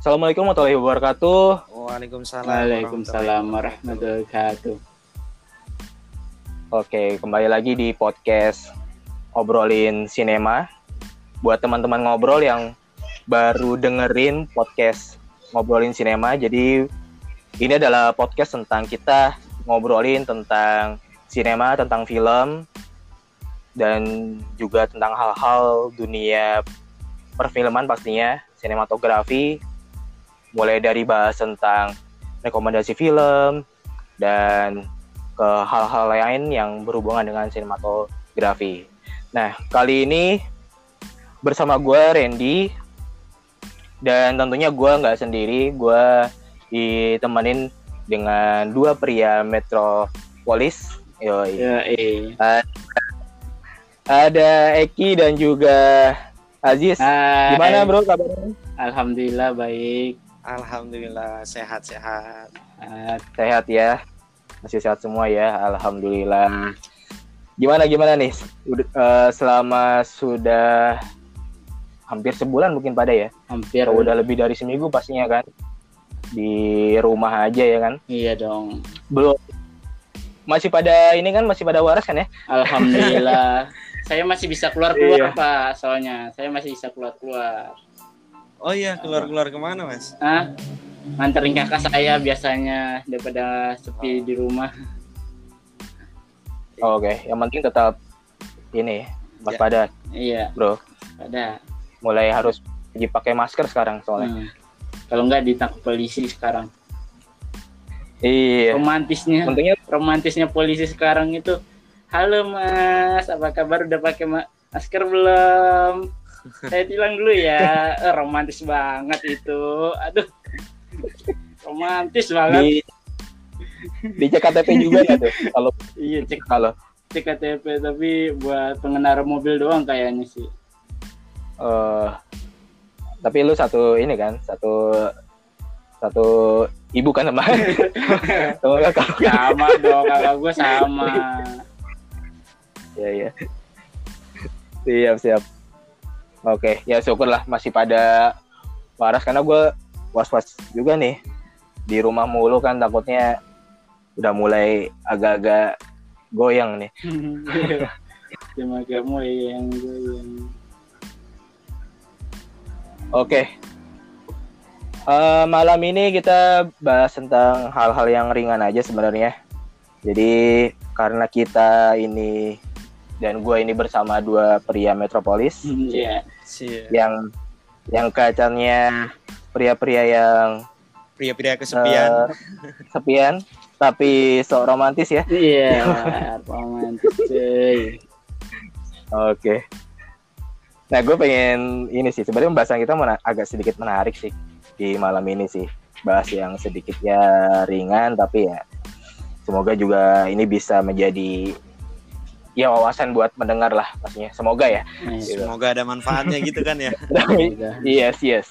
Assalamualaikum warahmatullahi wabarakatuh. Waalaikumsalam. Waalaikumsalam warahmatullahi wabarakatuh. Oke, kembali lagi di podcast obrolin sinema. Buat teman-teman ngobrol yang baru dengerin podcast ngobrolin sinema, jadi ini adalah podcast tentang kita ngobrolin tentang sinema, tentang film, dan juga tentang hal-hal dunia perfilman pastinya, sinematografi, mulai dari bahas tentang rekomendasi film dan ke hal-hal lain yang berhubungan dengan sinematografi. Nah, kali ini bersama gue Randy dan tentunya gue nggak sendiri, gue ditemenin dengan dua pria metropolis. Yoi. Ya, eh. Ada, ada Eki dan juga Aziz. Hai. Gimana bro kabarnya? Alhamdulillah baik. Alhamdulillah sehat-sehat. Ah, Sehat ya? Masih sehat semua ya? Alhamdulillah. Gimana gimana nih? Udah, eh, selama sudah hampir sebulan mungkin pada ya? hampir Atau udah lebih dari seminggu pastinya kan? Di rumah aja ya kan? Iya dong. Belum. Masih pada ini kan? Masih pada waras kan ya? Alhamdulillah. saya masih bisa keluar-keluar, Iya. Pak. Soalnya saya masih bisa keluar-keluar. Oh iya, keluar-keluar ke mana, Mas? Ah, nganterin kakak saya biasanya daripada sepi di rumah. Oh, Oke, yang penting tetap ini waspada Iya, bro. ada. Mulai harus pergi pakai masker sekarang soalnya. Hmm. Kalau nggak ditangkap polisi sekarang. Iya. Romantisnya, Untungnya romantisnya polisi sekarang itu. Halo Mas, apa kabar? Udah pakai ma- masker belum? Saya bilang dulu ya, Eh, romantis banget itu. Aduh, romantis banget. di di CKTP juga ya tuh. Kalau Iya cek kalau cek KTP tapi buat pengendara mobil doang kayaknya sih. eh tapi lu satu ini kan, satu satu ibu kan sama sama kakak. Sama dong, kakak gue sama. Iya iya. Siap siap. Oke, ya syukurlah masih pada waras karena gue was-was juga nih di rumah mulu kan takutnya udah mulai agak-agak goyang nih. Cuma kamu yang gue yang Oke. Eh, malam ini kita bahas tentang hal-hal yang ringan aja sebenarnya. Jadi karena kita ini dan gue ini bersama dua pria metropolis Iya. Si yang yang kacanya pria-pria yang pria-pria kesepian. eh, sepian tapi sok romantis ya. Iya, romantis cuy. Oke. Nah, gue pengen ini sih sebenarnya pembahasan kita mena- agak sedikit menarik sih di malam ini sih. Bahas yang sedikit ya ringan tapi ya semoga juga ini bisa menjadi ya wawasan buat mendengar lah pastinya. Semoga ya. Iya. Semoga ada manfaatnya gitu kan ya. Semoga. yes, yes.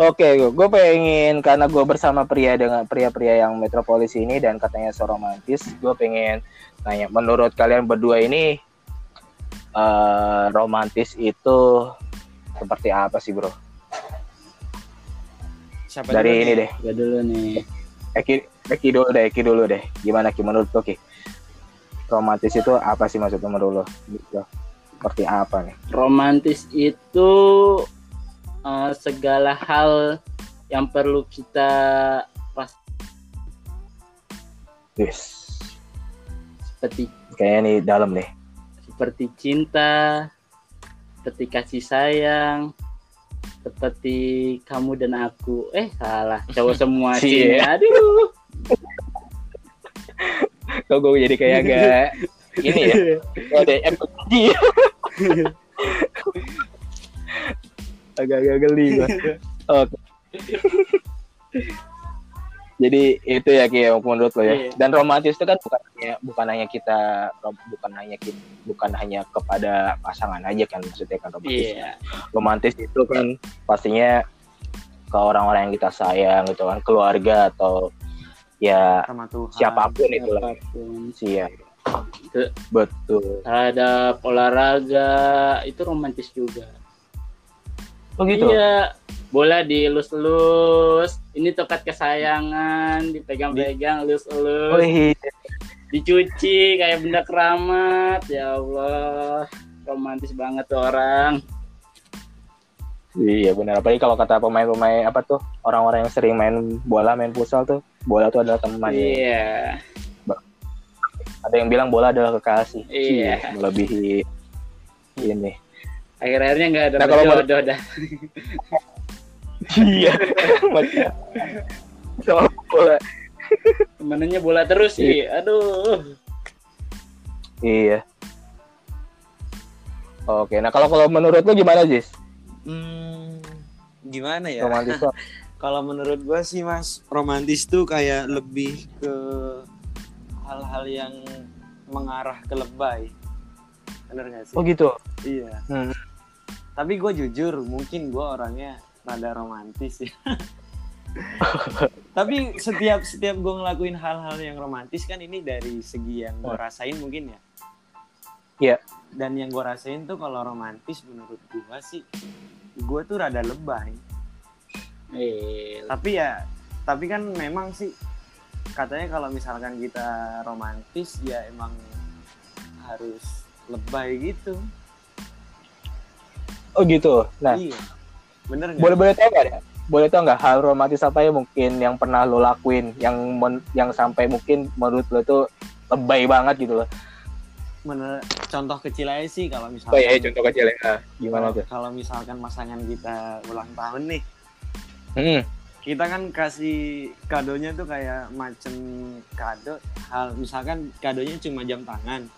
Oke, gue pengen karena gue bersama pria dengan pria-pria yang metropolis ini dan katanya so romantis, gue pengen tanya, menurut kalian berdua ini eh, romantis itu seperti apa sih bro? Siapa Dari dulu ini nih? deh, Gue dulu nih. Eki, Eki dulu deh, Eki dulu deh. Gimana Ki menurut lo Ki? Romantis itu apa sih maksudnya menurut lo? Gitu. Seperti apa nih? Romantis itu eh, segala hal yang perlu kita pas Yes. seperti Kayaknya nih dalam nih. seperti cinta, seperti kasih sayang, seperti kamu dan aku. Eh salah, cowok semua sih. Aduh. Kok gue jadi kayak agak ini ya? Ada MPG. Agak-agak geli gua. Oke. Jadi itu ya Ki yang menurut lo ya. Iya. Dan romantis itu kan bukan hanya bukan hanya kita bukan hanya kita, bukan hanya kepada pasangan aja kan maksudnya kan romantis. Iya. Romantis itu kan pastinya ke orang-orang yang kita sayang gitu kan, keluarga atau ya Sama Tuhan. siapa pun itu lah sih ya. Itu- Betul. Terhadap olahraga itu romantis juga. Oh gitu. Iya, bola dielus-elus ini tokat kesayangan dipegang-pegang Oh elus-elus iya. dicuci kayak benda keramat ya Allah romantis banget tuh orang Iya benar. Apalagi kalau kata pemain-pemain apa tuh orang-orang yang sering main bola, main futsal tuh, bola tuh adalah teman. ya. iya Ada yang bilang bola adalah kekasih. Iya. Cie, Melebihi ini. akhir-akhirnya nggak ada Nah, kalau jodoh dah Iya. Sama bola. temennya bola terus sih aduh Iya. Oke, nah kalau kalau menurut lu gimana, Jis? Hmm, gimana ya? Romantis Kalau menurut gua sih mas, romantis tuh kayak lebih ke hal-hal yang mengarah ke lebay. Bener gak sih? Oh gitu. Iya. Hmm. Tapi gue jujur, mungkin gue orangnya rada romantis ya. Tapi setiap setiap gue ngelakuin hal-hal yang romantis kan ini dari segi yang gue rasain mungkin ya. Iya. Dan yang gue rasain tuh kalau romantis menurut gue sih, gue tuh rada lebay. Eh Tapi ya, tapi kan memang sih katanya kalau misalkan kita romantis ya emang harus lebay gitu. Oh gitu. Nah, Iya. Bener nggak? boleh boleh tahu nggak? ya? Boleh tahu nggak hal romantis apa ya mungkin yang pernah lo lakuin, yang men- yang sampai mungkin menurut lo tuh lebay banget gitu loh. Contoh kecil aja sih kalau Oh misalkan iya, contoh kecil ya. Gimana kalau, tuh? kalau misalkan pasangan kita ulang tahun nih Hmm. kita kan kasih kadonya tuh kayak macem kado. Hal misalkan kadonya cuma jam tangan.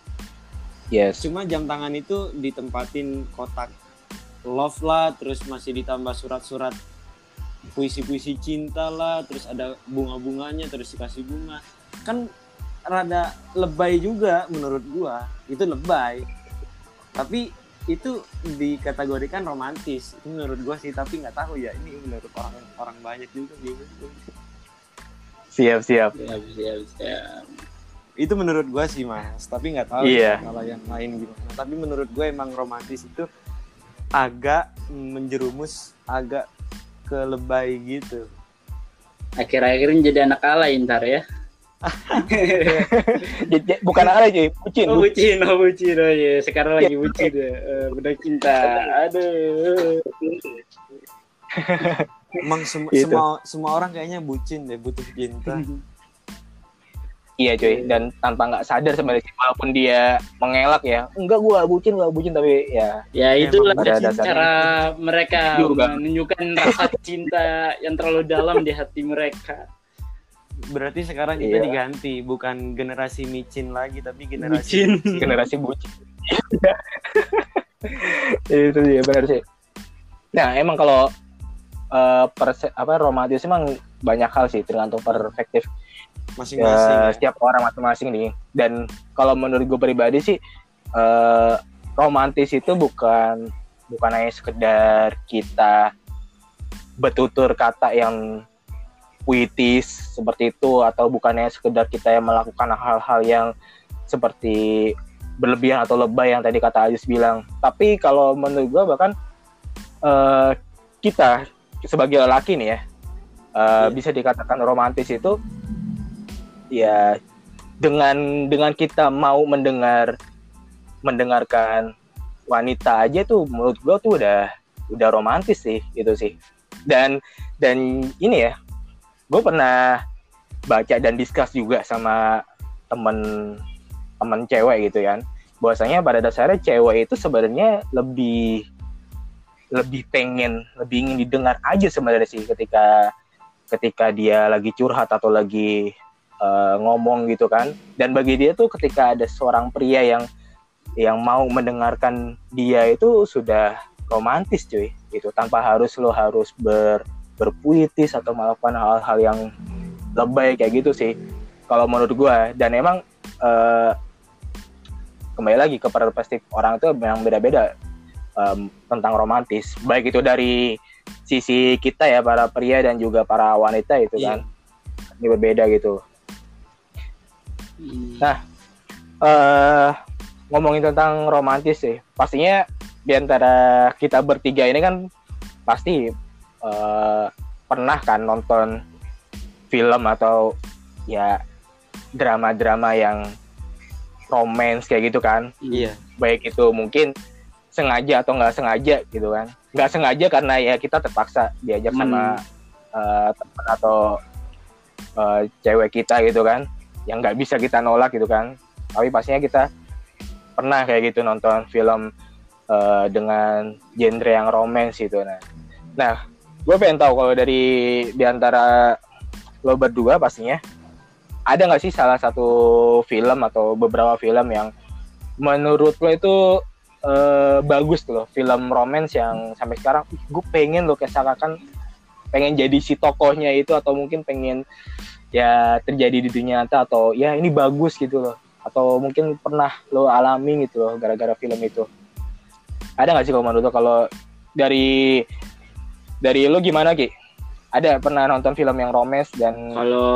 Yes. cuma jam tangan itu ditempatin kotak love lah terus masih ditambah surat-surat puisi-puisi cinta lah terus ada bunga-bunganya terus dikasih bunga. Kan rada lebay juga menurut gua. Itu lebay. Tapi itu dikategorikan romantis. Itu menurut gua sih tapi nggak tahu ya ini menurut orang orang banyak juga gitu Siap siap. siap siap siap. Itu menurut gua sih mas. Tapi nggak tahu Iya. ya kalau yang lain gimana. Tapi menurut gue emang romantis itu agak menjerumus agak ke lebay gitu. Akhir-akhir ini jadi anak alay ntar ya Bukan ada cuy, bucin. oh bu- bucin oh bucin. Oh iya sekarang lagi bucin ya Eh, bedah cinta. Aduh. Emang sem- Gitu. semua semua orang kayaknya bucin deh butuh cinta. Iya cuy, dan tanpa nggak sadar sebenarnya walaupun dia mengelak ya, enggak gua bucin, gua bucin tapi ya. Ya itulah pada cara mereka Juga. menunjukkan rasa cinta yang terlalu dalam di hati mereka berarti sekarang kita Iya. diganti bukan generasi micin lagi tapi generasi bucin generasi bucin. itu sih benar sih. Nah emang kalau eh, perse- apa romantis emang banyak hal sih tergantung perspektif masing-masing ya, ya. setiap orang masing-masing nih. Dan kalau menurut gue pribadi sih eh, romantis itu bukan bukan hanya sekedar kita betutur kata yang puitis seperti itu atau bukannya sekedar kita yang melakukan hal-hal yang seperti berlebihan atau lebay yang tadi kata Ajis bilang. Tapi kalau menurut gue bahkan eh, kita sebagai lelaki nih ya eh, Iya. bisa dikatakan romantis itu ya dengan dengan kita mau mendengar mendengarkan wanita aja tuh menurut gue tuh udah udah romantis sih itu sih dan dan ini ya gue pernah baca dan discuss juga sama temen temen cewek gitu kan. Bahwasanya pada dasarnya cewek itu sebenarnya lebih lebih pengen lebih ingin didengar aja sebenarnya sih ketika ketika dia lagi curhat atau lagi eh, ngomong gitu kan. Dan bagi dia tuh ketika ada seorang pria yang yang mau mendengarkan dia itu sudah romantis cuy itu tanpa harus lo harus ber berpuitis atau melakukan hal-hal yang lebay kayak gitu sih kalau menurut gua dan emang eh, kembali lagi ke perspektif orang itu memang beda-beda em, tentang romantis baik itu dari sisi kita ya para pria dan juga para wanita itu Iya. kan ini berbeda gitu Hmm. eh ngomongin tentang romantis sih pastinya di antara kita bertiga ini kan pasti eh, pernah kan nonton film atau ya drama-drama yang romance kayak gitu kan? Iya. baik itu mungkin sengaja atau nggak sengaja gitu kan? Nggak sengaja karena ya kita terpaksa diajak sama eh, teman atau eh, cewek kita gitu kan? Yang nggak bisa kita nolak gitu kan? Tapi pastinya kita pernah kayak gitu nonton film eh, dengan genre yang romance gitu nah. Nah gue pengen tahu kalau dari di antara lo berdua pastinya ada nggak sih salah satu film atau beberapa film yang menurut lo itu eh, bagus loh film romance yang sampai sekarang gue pengen lo seakan pengen jadi si tokohnya itu atau mungkin pengen ya terjadi di dunia nyata atau ya ini bagus gitu loh atau mungkin pernah lo alami gitu loh gara-gara film itu. Ada nggak sih kalau menurut lo kalau dari dari lo gimana ki ada pernah nonton film yang romance dan Kalau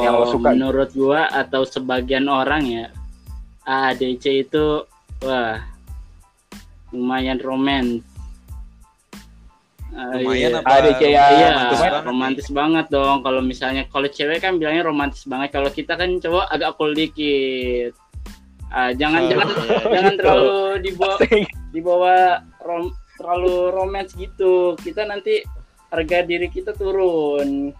Yang lo suka. menurut gua atau sebagian orang ya ADC itu wah lumayan romans. Ah, Lumayan iya. apa? ADC ya Iya, romantis banget romantis banget dong. Kalau misalnya kalau cewek kan bilangnya romantis banget. Kalau kita kan cowok agak cool dikit. Ah, jangan Oh, jangan iya. jangan terlalu dibawa dibawa rom, terlalu romance gitu. Kita nanti harga diri kita turun.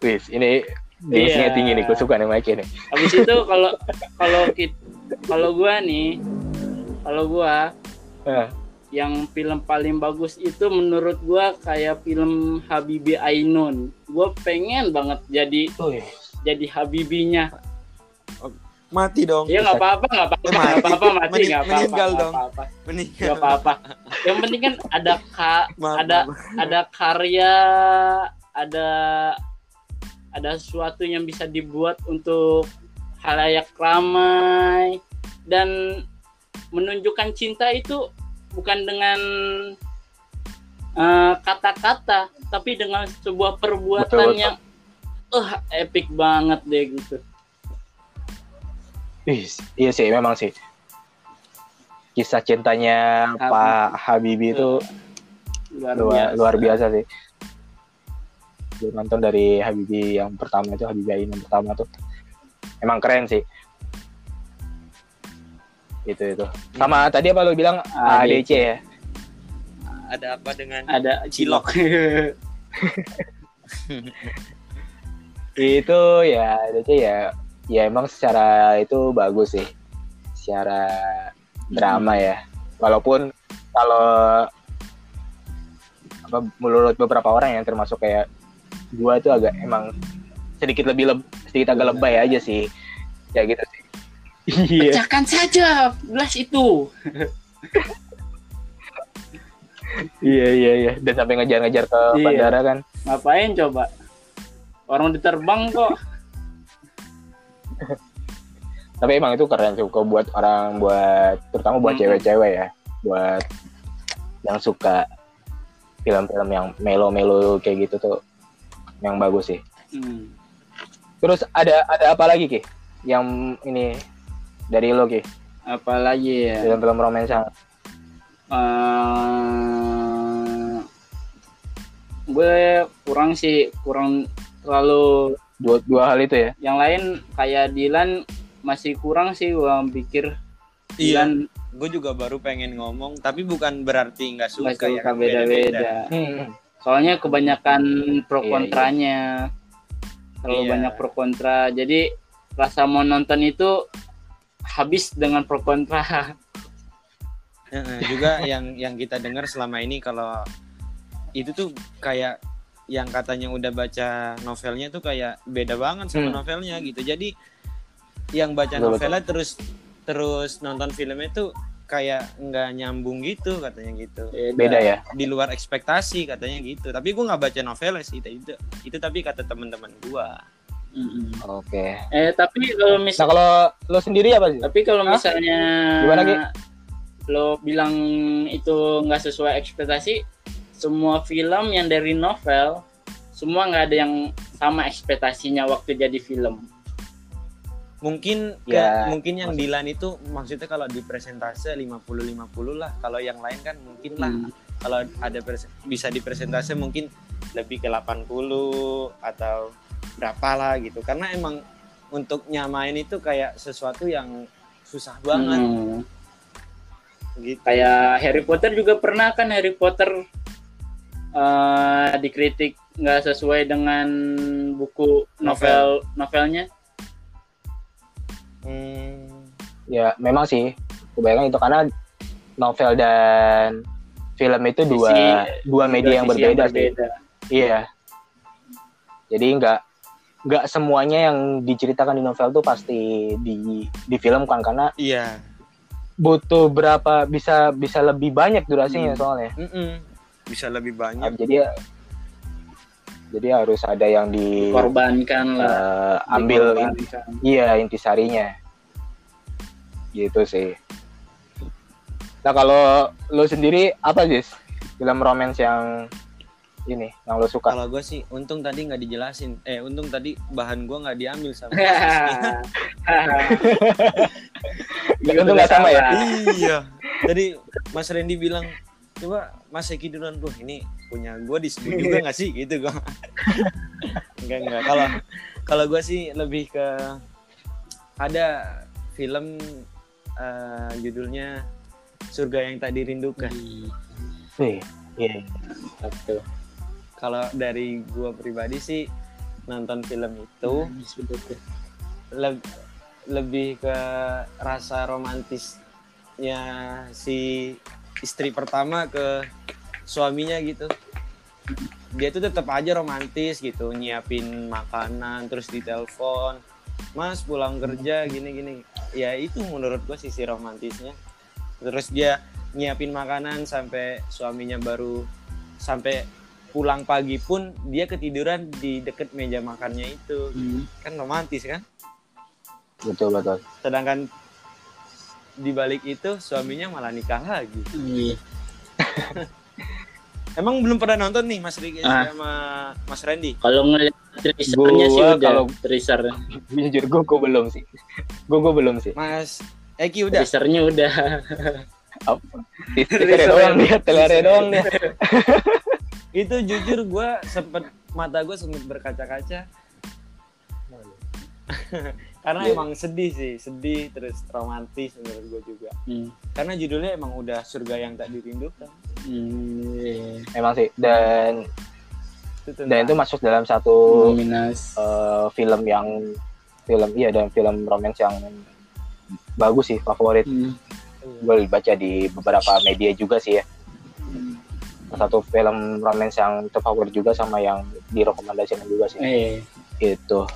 Wis, ini gengsinya Iya. tinggi nih, gue suka nih Mike ini. Habis itu kalau kalau kit kalau gua nih kalau gua Eh, yang film paling bagus itu menurut gua kayak film Habibi Ainun. Gua pengen banget jadi wih, jadi Habibinya. Mati dong. Ya nggak apa-apa, nggak apa-apa, Eh, nggak apa-apa, mati nggak apa-apa, meninggal nggak dong. apa-apa, Meninggal. nggak apa-apa. Yang penting kan ada ka, Maaf, ada maaf. ada karya, ada ada sesuatu yang bisa dibuat untuk halayak ramai dan menunjukkan cinta itu bukan dengan eh, kata-kata tapi dengan sebuah perbuatan Betul, betul. yang eh epic banget deh gitu. Wih, iya sih, memang sih. Kisah cintanya Habib. Pak Habibie itu Luar, luar, biasa. luar biasa sih. Gue nonton dari Habibie yang pertama itu, Habibie Ainun yang pertama tuh. Emang keren sih. Itu itu. Sama tadi apa lo bilang ADC. ADC ya? Ada apa dengan Ada Cilok. itu ya ADC ya ya emang secara itu bagus sih secara drama ya walaupun kalau apa menurut beberapa orang yang termasuk kayak gua itu agak emang sedikit lebih leb, sedikit agak lebay aja sih ya gitu sih iya Pecahkan saja gelas itu. iya iya iya dan sampai ngejar-ngejar ke Iya. bandara kan Ngapain coba? Orang diterbang kok. tapi emang itu keren sih kok buat orang buat terutama buat Mm-mm. cewek-cewek ya buat yang suka film-film yang melo-melo kayak gitu tuh yang bagus sih Hmm. terus ada ada apa lagi ki yang ini dari lo ki Apalagi ya. film-film romansa eh gue kurang sih kurang terlalu dua dua hal itu ya yang lain kayak Dilan masih kurang sih gue pikir Iya, Dilan gue juga baru pengen ngomong, tapi bukan berarti nggak suka, ya. suka kan beda-beda Hmm. soalnya kebanyakan pro Iya, iya. kontranya terlalu Iya. banyak pro kontra jadi rasa mau nonton itu habis dengan pro kontra Heeh, juga yang yang kita dengar selama ini kalau itu tuh kayak yang katanya udah baca novelnya tuh kayak beda banget sama Hmm. novelnya gitu. Jadi yang baca Betul, novelnya terus terus nonton filmnya tuh kayak nggak nyambung gitu katanya gitu. beda ya Di luar ekspektasi katanya gitu. Tapi gua nggak baca novelnya sih itu itu, itu tapi kata teman-teman gua. Mm-mm. oke eh tapi kalau nah misalnya kalau lo sendiri apa sih Tapi kalau Hah? misalnya Gimana, Ki? lo bilang itu nggak sesuai ekspektasi, semua film yang dari novel semua nggak ada yang sama ekspektasinya waktu jadi film. Mungkin ke- Ya, mungkin yang maksud- Dilan itu maksudnya kalau di presentase 50 50 lah. Kalau yang lain kan mungkin lah Hmm. kalau ada bisa dipresentasi mungkin lebih ke 80 atau berapa lah gitu karena emang untuk nyamain itu kayak sesuatu yang susah banget Hmm. gitu Kayak Harry Potter juga pernah kan Harry Potter eh, dikritik nggak sesuai dengan buku novel novelnya. Hmm, Ya memang sih. Kebanyakan itu karena novel dan film itu dua Visi- dua media yang berbeda, sih. berbeda. Iya. Jadi nggak nggak semuanya yang diceritakan di novel tuh pasti di difilmkan karena iya butuh berapa bisa bisa lebih banyak durasinya Hmm. soalnya. Mm-mm. Bisa lebih banyak Jadi ya jadi harus ada yang di Korbankan lah. eh, ambil inti, Dikorbankan. iya intisarinya. Gitu sih. Nah kalau lo sendiri apa sih film romance yang ini yang lo suka? kalau gue sih untung tadi nggak dijelasin eh untung tadi bahan gue nggak diambil sama Untung nggak sama ya? iya tadi Mas Randy bilang coba Mas Eki duluan bro ini punya gue disebut juga nggak sih? Gitu gue enggak enggak kalau kalau gue sih lebih ke ada film eh, judulnya surga yang tak dirindukan. Wih, iya. Satu. kalau dari gue pribadi sih nonton film itu le- lebih ke rasa romantisnya si istri pertama ke suaminya gitu. Dia tuh tetap aja romantis gitu nyiapin makanan terus ditelepon mas pulang kerja gini gini. Ya itu menurut gua sisi romantisnya. Terus dia nyiapin makanan sampai suaminya baru sampai pulang pagi pun dia ketiduran di deket meja makannya itu. Hmm. kan romantis kan? Betul betul. sedangkan di balik itu suaminya malah nikah lagi Iya. emang belum pernah nonton nih Mas Riki Ah. sama Mas Randy Kalau ngeliat teasernya sih udah kalau- teaser. Jujur gue gue belum sih. Gue gue belum sih. Mas Eki udah Teasernya udah. Teasernya doang dia, telernya doang dia. itu jujur gue sempet mata gue sempet berkaca-kaca karena Iya. emang sedih sih sedih terus romantis menurut gue juga Hmm. karena judulnya emang udah surga yang tak dirindukan Hmm, iya. Emang sih dan itu dan itu masuk dalam satu eh, film yang film iya dan film romance yang bagus sih favorit. Hmm. Gue baca di beberapa media juga sih ya. Salah Satu film romance yang terfavorit juga sama yang direkomendasikan juga sih. Eh, Itu.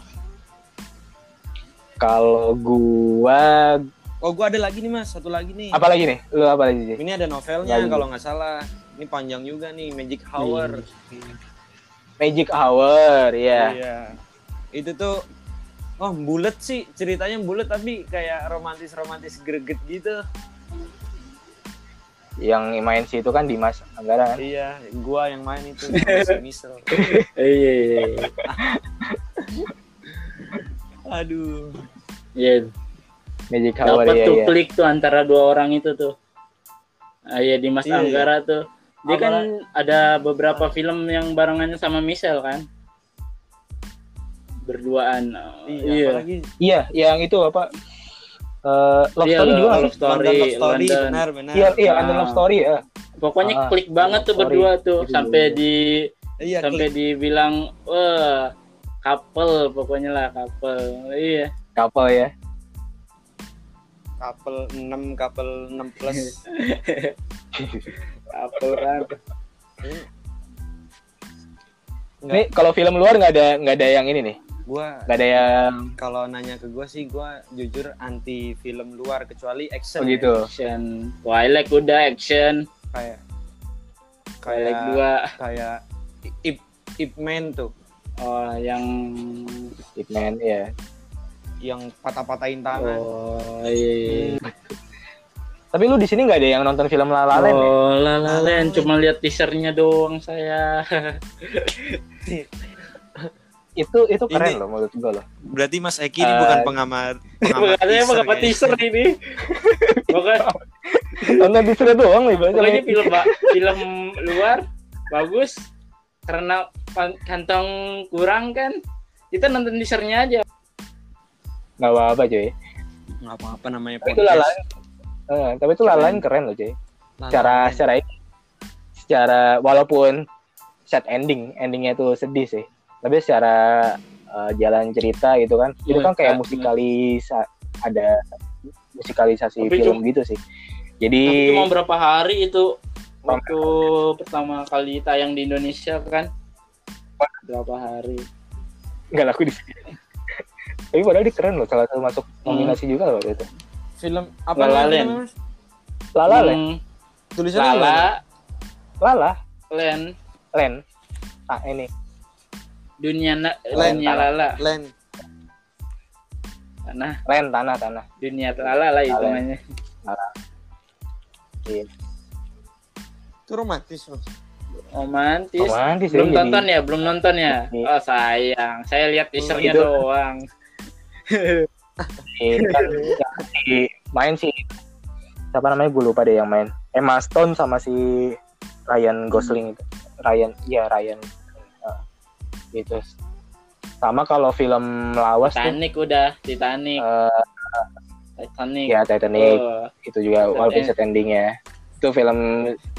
Kalau gua oh gue ada lagi nih mas satu lagi nih apa lagi nih? Lu apa lagi sih? ini ada novelnya kalau nggak salah ini panjang juga nih Magic Hour Magic Hour ya. Iya. Itu tuh oh bulat sih ceritanya bulat tapi kayak romantis-romantis greget gitu. Yang main sih itu kan Dimas Anggara kan. Iya, gua yang main itu iya, iya, iya. Aduh. Iya. Magic Hour Dapat ya tuh ya. klik tuh antara dua orang itu tuh. Ah, iya di Mas Iya, Anggara tuh. Dia Anggara- kan ada beberapa film yang barengannya sama Michelle kan. Berduaan. Iya, iya. apalagi Iya, yang itu apa? Eh, love Iya, story juga Love? Story, London Love Story, London. benar benar. Iya, iya, Ah. London Love Story ya. Pokoknya Ah, klik banget tuh Story. berdua tuh sampai di Iya, sampai klik. dibilang wah couple pokoknya lah couple. Iya. Couple ya. couple 6 couple 6 plus. Couple kan. Nggak, Nih kalau film luar nggak ada nggak ada yang ini nih. gua Nggak ada yang kalau nanya ke gua sih gua jujur anti film luar kecuali action. oh ya. gitu. Action. Twilight udah action. Kayak kayak dua. kayak Ip Ip Man tuh Oh, yang Hitman ya. yang patah-patahin tangan. Oh, iya. Tapi lu di sini nggak ada yang nonton film La La Land ya? Oh, La La Land cuma lihat teasernya doang saya. Itu itu keren Ini- loh menurut gua loh. Berarti Mas Eki ini Eh, bukan pengamat pengamat Makanya emang apa kayaknya. teaser ini? Bukan nonton teaser doang nih baca pokoknya film ba- film luar bagus karena pan- kantong kurang kan kita nonton teasernya aja. Nggak apa apa cuy. Nggak apa-apa namanya tapi itu lalain. Eh, tapi itu lalain keren loh cuy. Secara secara ini secara walaupun set ending endingnya itu sedih sih. Tapi secara eh, jalan cerita gitu kan itu kan kayak Iya, musikalis ada musikalisasi Tapi film gitu sih. Jadi Tapi cuma berapa hari itu waktu pertama kali tayang di Indonesia kan? Berapa hari? Nggak laku di sini. Tapi padahal dia keren loh salah satu masuk Hmm. nominasi juga loh itu. Film apa La La namanya, Land. Mas? Lala Hmm, tulisannya? Lala Lala Len Land. Ah ini. Dunia na, Len. dunia Lala Land. Tanah. Land tanah tanah. Dunia Lala lah itu Lala. namanya iya itu romantis mas. Romantis. Romantis belum ya, nonton ya? Belum nonton ya? Iya. oh sayang. Saya lihat teasernya Itu- doang. Jadi kan yang si main sih siapa namanya? Gue lupa deh yang main. Emma Stone sama si Ryan Gosling itu. Ryan iya Ryan. Ah, gitu. Sama kalau film lawas tuh. Titanic udah Titanic. Eh, Titanic. ya Titanic. Oh, itu juga Titanic. walaupun set endingnya itu film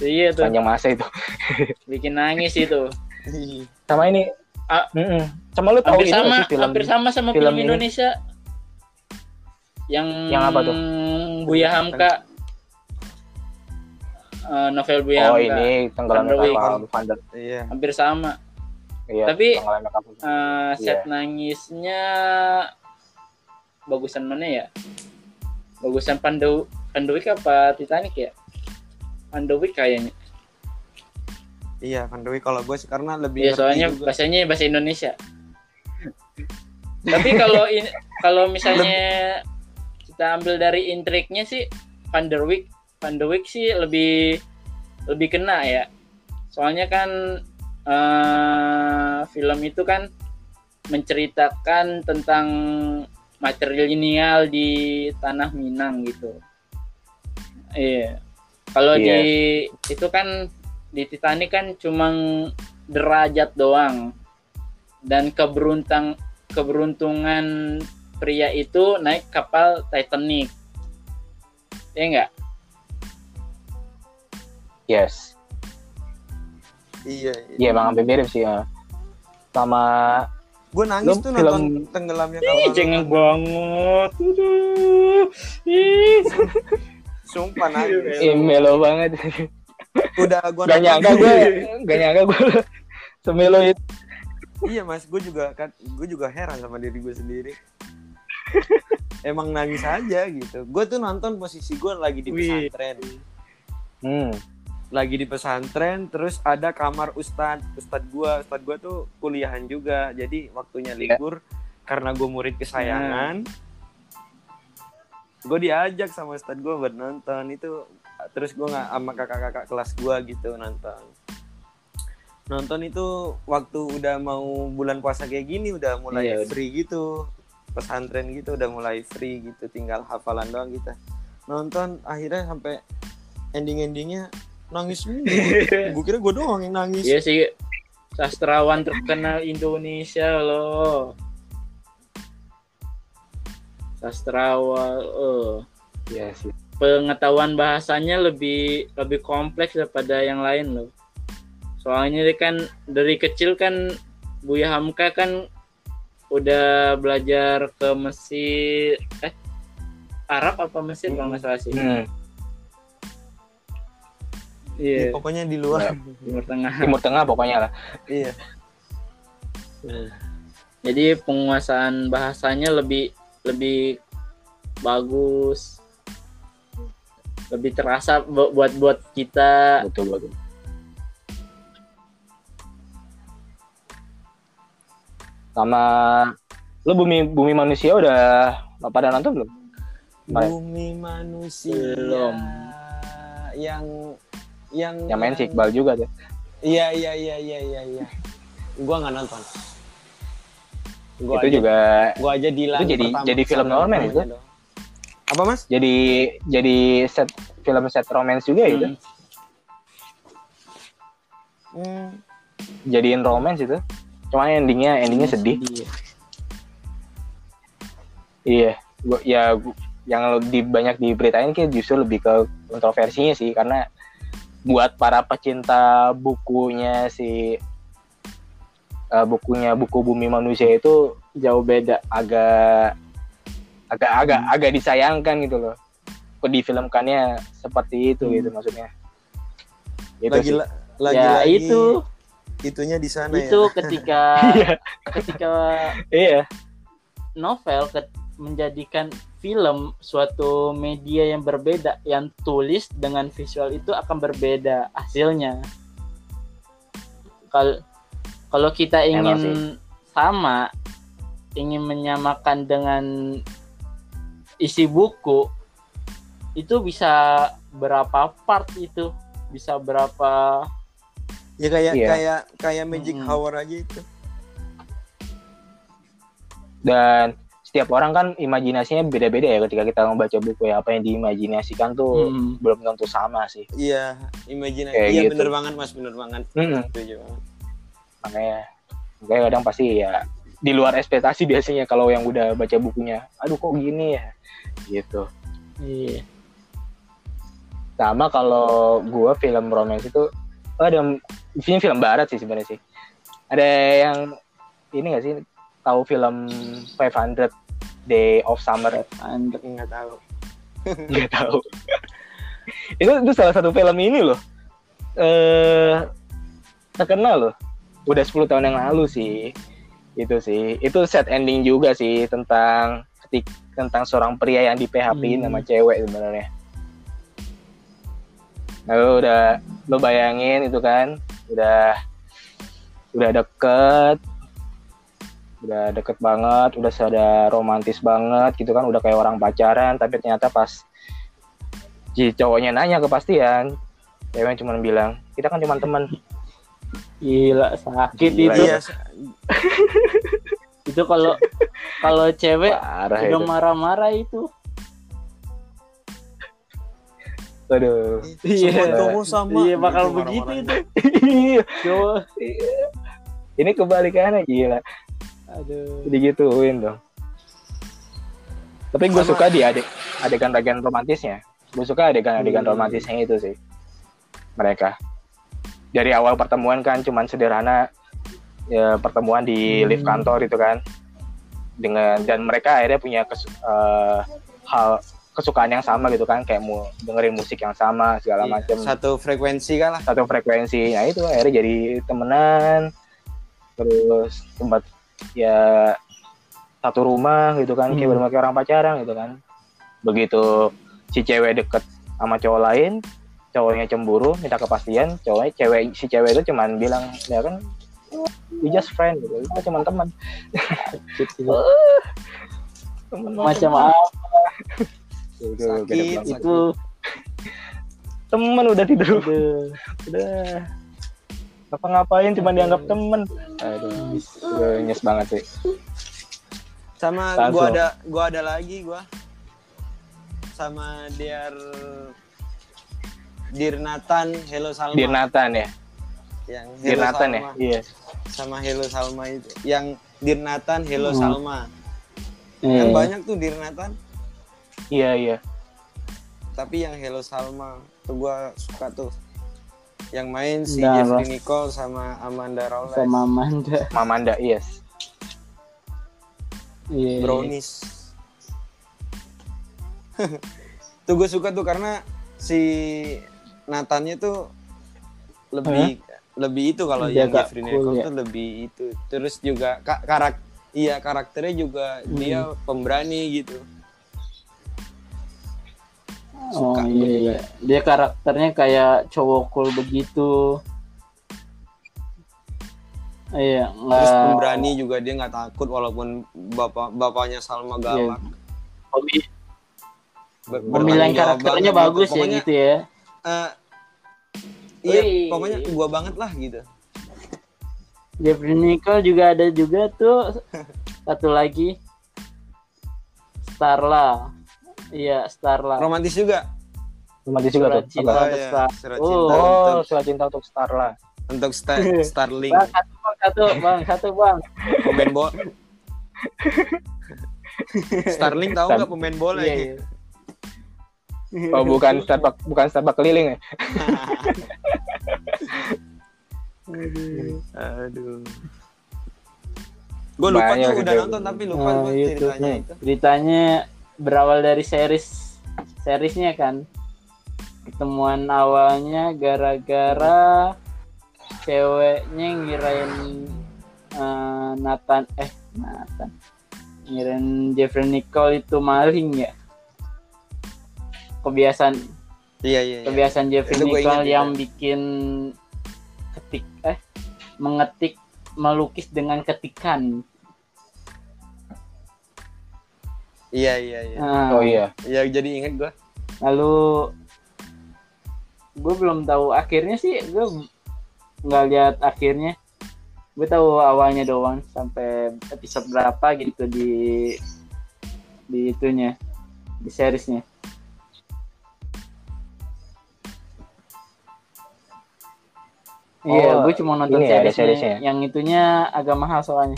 iya tuh sepanjang masa itu. Bikin nangis itu. Sama ini. Ah. mm-mm. sama lu tahu hampir ini sama sih film hampir sama sama film film, ini? Indonesia. Yang Yang apa tuh? Buya Hamka. Eh, novel Buya oh Hamka. ini Wing. kapal iya. Hampir sama. Iya Tapi, Eh, set Iya. nangisnya bagusan mana ya? Bagusan Pandu Pandewik apa Titanic ya Pandewik kayaknya iya kan Dewi kalau gue sih karena lebih Iya soalnya juga. bahasanya bahasa Indonesia. Tapi kalau ini kalau misalnya kita ambil dari intriknya sih Van der Wijk Van der Wijk sih lebih lebih kena ya. Soalnya kan eh, film itu kan menceritakan tentang material di tanah Minang gitu. Iya. Kalau di itu kan di Titanic kan cuma derajat doang. Dan keberuntang keberuntungan pria itu naik kapal Titanic. Ya enggak yes. Iya iya. Emang hampir mirip sih ya. Sama gue nangis Lu tuh film- nonton tenggelamnya Ih, kapal. cengeng banget. Aduh. Ih. Sumpah nangis eh, melo banget. Udah gue gak nyangka gue gak nyangka gue semelo itu. Iya mas gue juga kan gue juga heran sama diri gue sendiri. Emang nangis aja gitu. Gue tuh nonton posisi gue lagi di pesantren. Hmm. lagi di pesantren terus ada kamar ustad. Ustad gue ustad gue tuh kuliahan juga. Jadi waktunya libur karena gue murid kesayangan gue diajak sama ustad gue buat nonton. Itu terus gue nggak sama kakak-kakak kelas gue gitu nonton. Nonton itu waktu udah mau bulan puasa kayak gini udah mulai Iya. free gitu. Pesantren gitu udah mulai free gitu tinggal hafalan doang gitu nonton akhirnya sampai ending endingnya nangis semua gue kira gue doang yang nangis. Iya sih sastrawan terkenal Indonesia loh sastrawan eh iya sih pengetahuan bahasanya lebih lebih kompleks daripada yang lain loh. Soalnya dia kan dari kecil kan Buya Hamka kan udah belajar ke Mesir eh Arab apa Mesir kalau nggak salah sih. hmm. Ya, Iya, pokoknya di luar Timur Tengah. timur tengah pokoknya lah iya Jadi penguasaan bahasanya lebih lebih bagus. Lebih terasa bu- buat buat kita betul betul sama lu bumi bumi manusia udah pada nonton belum Kemarin. bumi manusia Belum. yang yang yang main si Iqbal juga tuh iya iya iya iya iya iya gua nggak nonton gua itu aja, juga gua aja di itu jadi- jadi film Norman itu. apa mas jadi jadi set film set romance juga itu. Hmm. Hmm. Jadiin romance itu. Cuman endingnya endingnya sedih. Sedih. Iya, gua, ya gua- yang di banyak diberitain kayak justru lebih ke kontroversinya sih karena buat para pecinta bukunya si eh, bukunya buku Bumi Manusia itu Jauh beda. agak agak agak agak disayangkan gitu loh. Kok difilmkannya seperti itu gitu maksudnya. Itu lagi sih. la- lagi ya lagi itu itunya di sana itu ya. ketika Iya, ketika iya. novel ke- menjadikan film suatu media yang berbeda yang tulis dengan visual itu akan berbeda hasilnya kalau kalau kita Emang ingin sama ingin menyamakan dengan isi buku itu bisa berapa part itu bisa berapa Ya kayak Iya. kayak kayak Magic Mm-mm. Hour aja itu. Dan setiap orang kan imajinasinya beda-beda ya ketika kita membaca buku ya apa yang diimajinasikan tuh hmm, belum tentu sama sih. Iya, imajinasi. Iya gitu. bener banget Mas, bener banget. Setuju banget. Makanya makanya kadang pasti ya di luar ekspektasi biasanya kalau yang udah baca bukunya aduh kok gini ya? Gitu. Iya. Sama kalau gua film romance itu oh, ada ini film barat sih sebenarnya sih. Ada yang ini gak sih tahu film 500 Day of Summer? Andre. Enggak tahu. nggak tahu. Itu itu salah satu film ini loh. Eh terkenal loh udah 10 tahun yang lalu sih. Itu sih. Itu set ending juga sih tentang ketik tentang seorang pria yang di PHP Hmm. sama cewek sebenarnya. Nah lu udah lo bayangin itu kan udah udah deket udah deket banget udah ada romantis banget gitu kan udah kayak orang pacaran tapi ternyata pas si cowoknya nanya kepastian ceweknya cuma bilang kita kan cuma teman gila sakit Gila, itu. Iya, itu kalau kalau cewek parah udah marah-marah itu. Aduh. Iya. semua cowok sama. iya bakal Gitu begitu itu. Iya, cowok. Ini kebalikannya gila. Aduh. Digituin dong. Tapi gue suka di adek adegan-adegan romantisnya. Gue suka adegan-adegan Hmm. romantisnya itu sih. Mereka dari awal pertemuan kan cuman sederhana ya pertemuan di Hmm. lift kantor itu kan dengan dan mereka akhirnya punya kes- eh, hal kesukaan yang sama gitu kan kayak mau dengerin musik yang sama segala Iya, macam Satu frekuensi kan lah. satu frekuensi nah itu akhirnya jadi temenan terus tempat ya satu rumah gitu kan kayak Hmm. kayak orang pacaran gitu kan begitu si cewek deket sama cowok lain cowoknya cemburu minta kepastian cowoknya cewek si cewek itu cuman bilang ya kan we just friend gitu. Kita cuman teman. Temen macam apa? Sakit, itu. Temen udah tidur. Aduh udah. Apa ngapain cuma dianggap temen aduh udah nyes banget sih. Sama Langsung. gua ada gua ada lagi gua. Sama Dear Dear Nathan, Hello Salma. Dear Nathan ya yang Hello Nathan ya iya Sama Hello Salma itu. Yang Dear Nathan, Hello Hmm. Salma. Eh, Kan banyak tuh Dear Nathan, iya iya tapi yang Hello Salma tuh gua suka tuh. Yang main si Nah, Jeffrey Nicole sama Amanda Rawley. sama Amanda Mamanda yes iya brownies tuh gue suka tuh karena si Nathannya tuh lebih lebih itu kalau yang Jeffrey cool Nicole ya. tuh lebih itu terus juga ka- karak iya karakternya juga Hmm. dia pemberani gitu oh suka iya, gua juga. iya dia karakternya kayak cowok cool begitu iya terus nggak pemberani juga dia nggak takut walaupun bapak bapaknya Salma galak Pemi- Ber- Iya. pemilihan karakternya bagus gitu. ya pokoknya gitu ya eh, iya Wih. pokoknya gua banget lah gitu Jeffrey Nicole juga ada juga tuh satu lagi Starla iya Starla romantis juga romantis juga Surat tuh cinta. Oh, untuk iya. Star. Surat cinta oh untuk surat cinta untuk Starla untuk Star Starling Bang, satu bang, satu bang, satu bang. pemain bola. Starling tahu nggak pemain bola Iya, ini? iya. Oh bukan Starbucks bukan Starbucks keliling ya Aduh. Gue lupa Banyak tuh udah gitu. nonton tapi lupa Nah, gua itu ceritanya itu. Ceritanya berawal dari series seriesnya kan. Ketemuan awalnya gara-gara ceweknya ngirain eh, Nathan eh Nathan ngirain Jeffrey Nicole itu maling ya. Kebiasaan Iya iya. iya. kebiasaan Jeffrey Nicole ingat yang juga. bikin ketik eh mengetik melukis dengan ketikan. Iya iya iya. Nah, oh iya Iya jadi inget gue. lalu gue belum tahu akhirnya sih gue nggak lihat akhirnya gue tahu awalnya doang sampai episode berapa gitu di di itunya di seriesnya Iya, Oh, gue cuma nonton ini ya, ada seriesnya. seriesnya. Yang itunya agak mahal soalnya.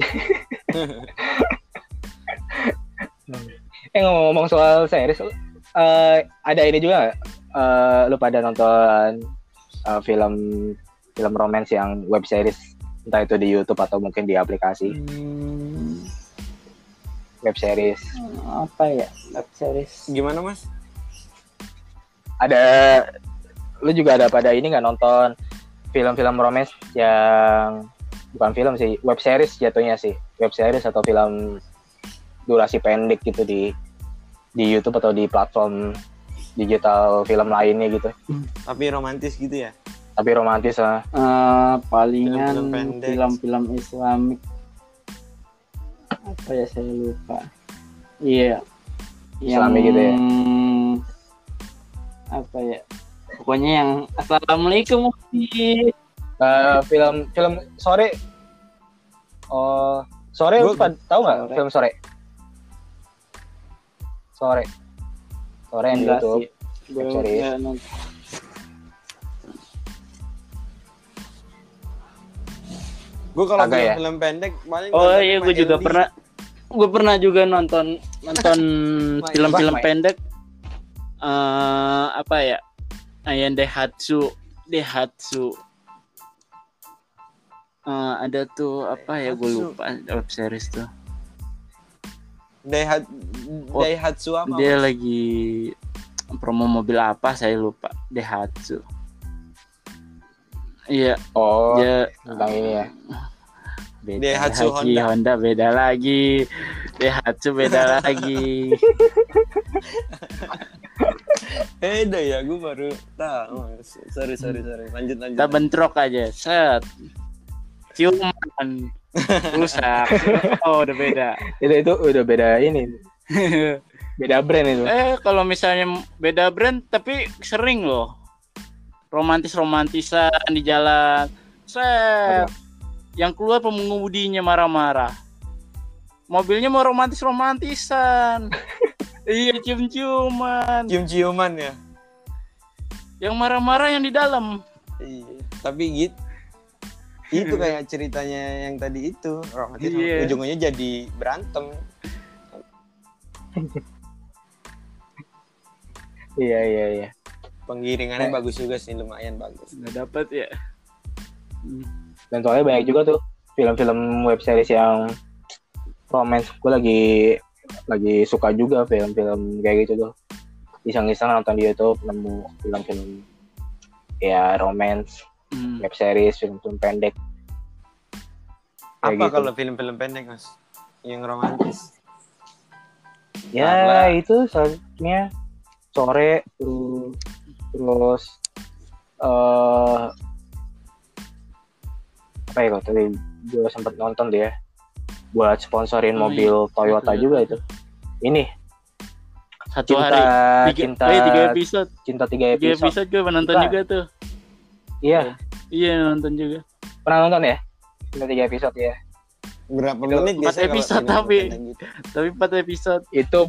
eh ngomong-ngomong soal series eh, ada ini juga? Eh, lu pada nonton eh, film film romance yang web series entah itu di YouTube atau mungkin di aplikasi Hmm, web series apa ya? Web series. Gimana mas? Ada lu juga ada pada ini nggak nonton film-film romance yang bukan film sih web series jatuhnya sih. Web series atau film durasi pendek gitu di di YouTube atau di platform digital film lainnya gitu. Tapi romantis gitu ya? tapi romantis lah. Eh, palingan Film-film Islamik. Apa ya saya lupa. Iya. Islami gitu ya? Apa ya? Pokoknya yang assalamualaikum. Eh, film film sore. Oh sore lu tahu nggak film sore? Sore. Sore yang di YouTube. Series. Gue kalau ya? film pendek paling oh iya gue juga LD. pernah gue pernah juga nonton nonton film-film pendek eh apa ya? Ayan Dehatsu Dehatsu Eh, ada tuh apa ya? Gue lupa web series tuh. Daihat Oh, Daihatsu apa? dia Mas? lagi promo mobil apa? Saya lupa. Daihatsu. Iya. Oh dia tentang ini ya. Beda Daihatsu lagi. Honda. Honda beda lagi. Daihatsu beda lagi Beda ya, gue baru tahu. Sorry sorry sorry. Lanjut lanjut. kita bentrok aja. Set. Ciuman rusak. Oh udah beda. Itu itu udah beda ini. Beda brand itu. Eh kalau misalnya beda brand tapi sering loh. Romantis romantisan di jalan. Set. Yang keluar pengemudinya marah-marah. Mobilnya mau romantis romantisan iya cium-ciuman Cium-ciuman ya. yang marah-marah yang di dalam Iya. Tapi gitu. Itu kayak ceritanya yang tadi itu romantis Iya. ujungnya jadi berantem. iya iya iya Penggiringannya Eh. bagus juga sih, lumayan bagus. nggak dapat ya dan soalnya banyak juga tuh film-film web series yang romance gue lagi lagi suka juga film-film kayak gitu tuh iseng-iseng nonton di YouTube nemu film-film ya romance Hmm. web series film-film pendek Kayak Apa gitu. kalau film-film pendek, Mas? Yang romantis. ya itu soalnya sore terus terus eh apa ya kalau tadi gue sempet nonton deh ya buat sponsorin Oh, mobil Toyota Iya. juga itu. Ini. Satu cinta hari. Tiga, cinta eh, tiga episode. cinta tiga tiga episode, episode gue menonton Cinta. juga tuh. Iya. Iya nonton juga. Pernah nonton ya? Cinta tiga episode ya Berapa Itu menit empat episode tapi. gitu? tapi empat episode. Itu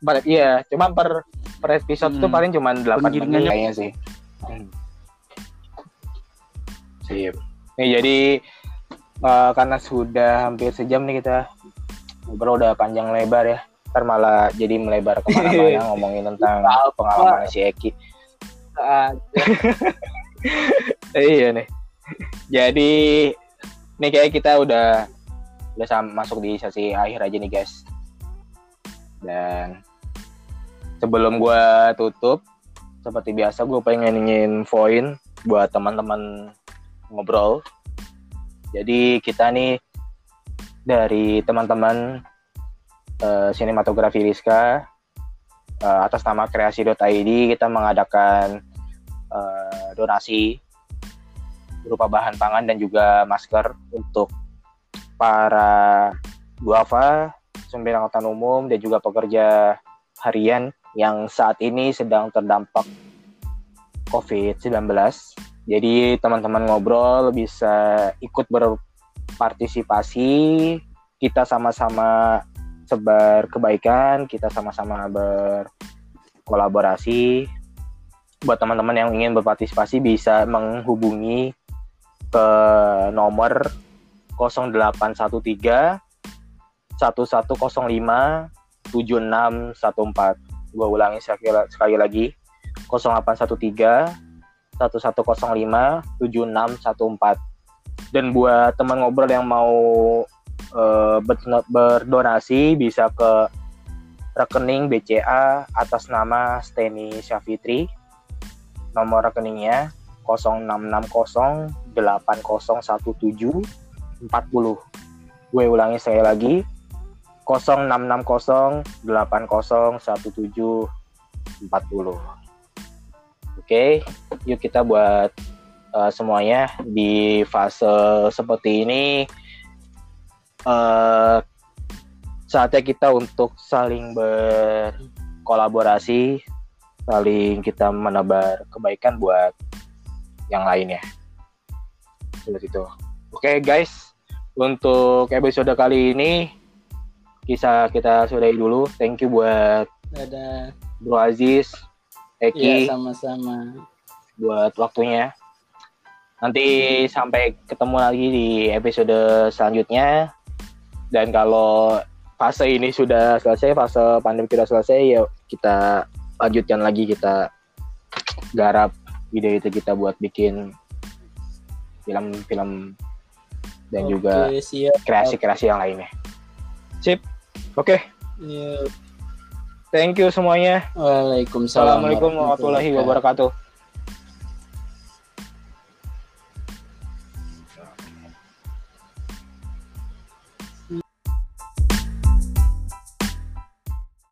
per, iya. Cuma per per episode Hmm. tuh paling cuma 8 menit. Kayaknya sih. Hmm. sip. Nih jadi eh, karena sudah hampir sejam nih kita. Ngobrol udah panjang lebar ya. Ntar malah jadi melebar ke mana-mana ngomongin tentang pengalaman si Eki. Iya nih. Jadi nih kayak kita udah udah masuk di sesi akhir aja nih guys. Dan sebelum gua tutup seperti biasa gue pengen nginfoin buat teman-teman ngobrol jadi kita nih dari teman-teman eh, sinematografi Rizka eh, atas nama kreasi.id kita mengadakan eh, donasi berupa bahan pangan dan juga masker untuk para duafa, sumber angkutan umum dan juga pekerja harian yang saat ini sedang terdampak COVID-19. Jadi teman-teman ngobrol bisa ikut berpartisipasi, kita sama-sama sebar kebaikan, kita sama-sama berkolaborasi. Buat teman-teman yang ingin berpartisipasi bisa menghubungi ke nomor 0813 1105 7614. Gua ulangi sekali, sekali lagi. 0813 1105 7614. Dan buat teman ngobrol yang mau ber- berdonasi bisa ke rekening BCA atas nama Steny Syafitri. Nomor rekeningnya 0660 8017 40. Gue ulangi sekali lagi 0660 8017 40. Oke, yuk kita buat uh, semuanya di fase seperti ini uh, saatnya kita untuk saling berkolaborasi, saling kita menebar kebaikan buat yang lainnya. Seperti itu. Oke guys, untuk episode kali ini kisah kita sudahi dulu. Thank you buat Dadah. Bro Aziz, Eki Iya, sama-sama. buat waktunya. Nanti sampai ketemu lagi di episode selanjutnya. Dan kalau fase ini sudah selesai, fase pandemi sudah selesai, ya kita lanjutkan lagi kita garap ide-ide kita buat bikin film-film dan juga Oke, siap. kreasi-kreasi yang lainnya. Sip. Oke, Iya. Thank you semuanya. Waalaikumsalam. Assalamualaikum warahmatullahi wabarakatuh.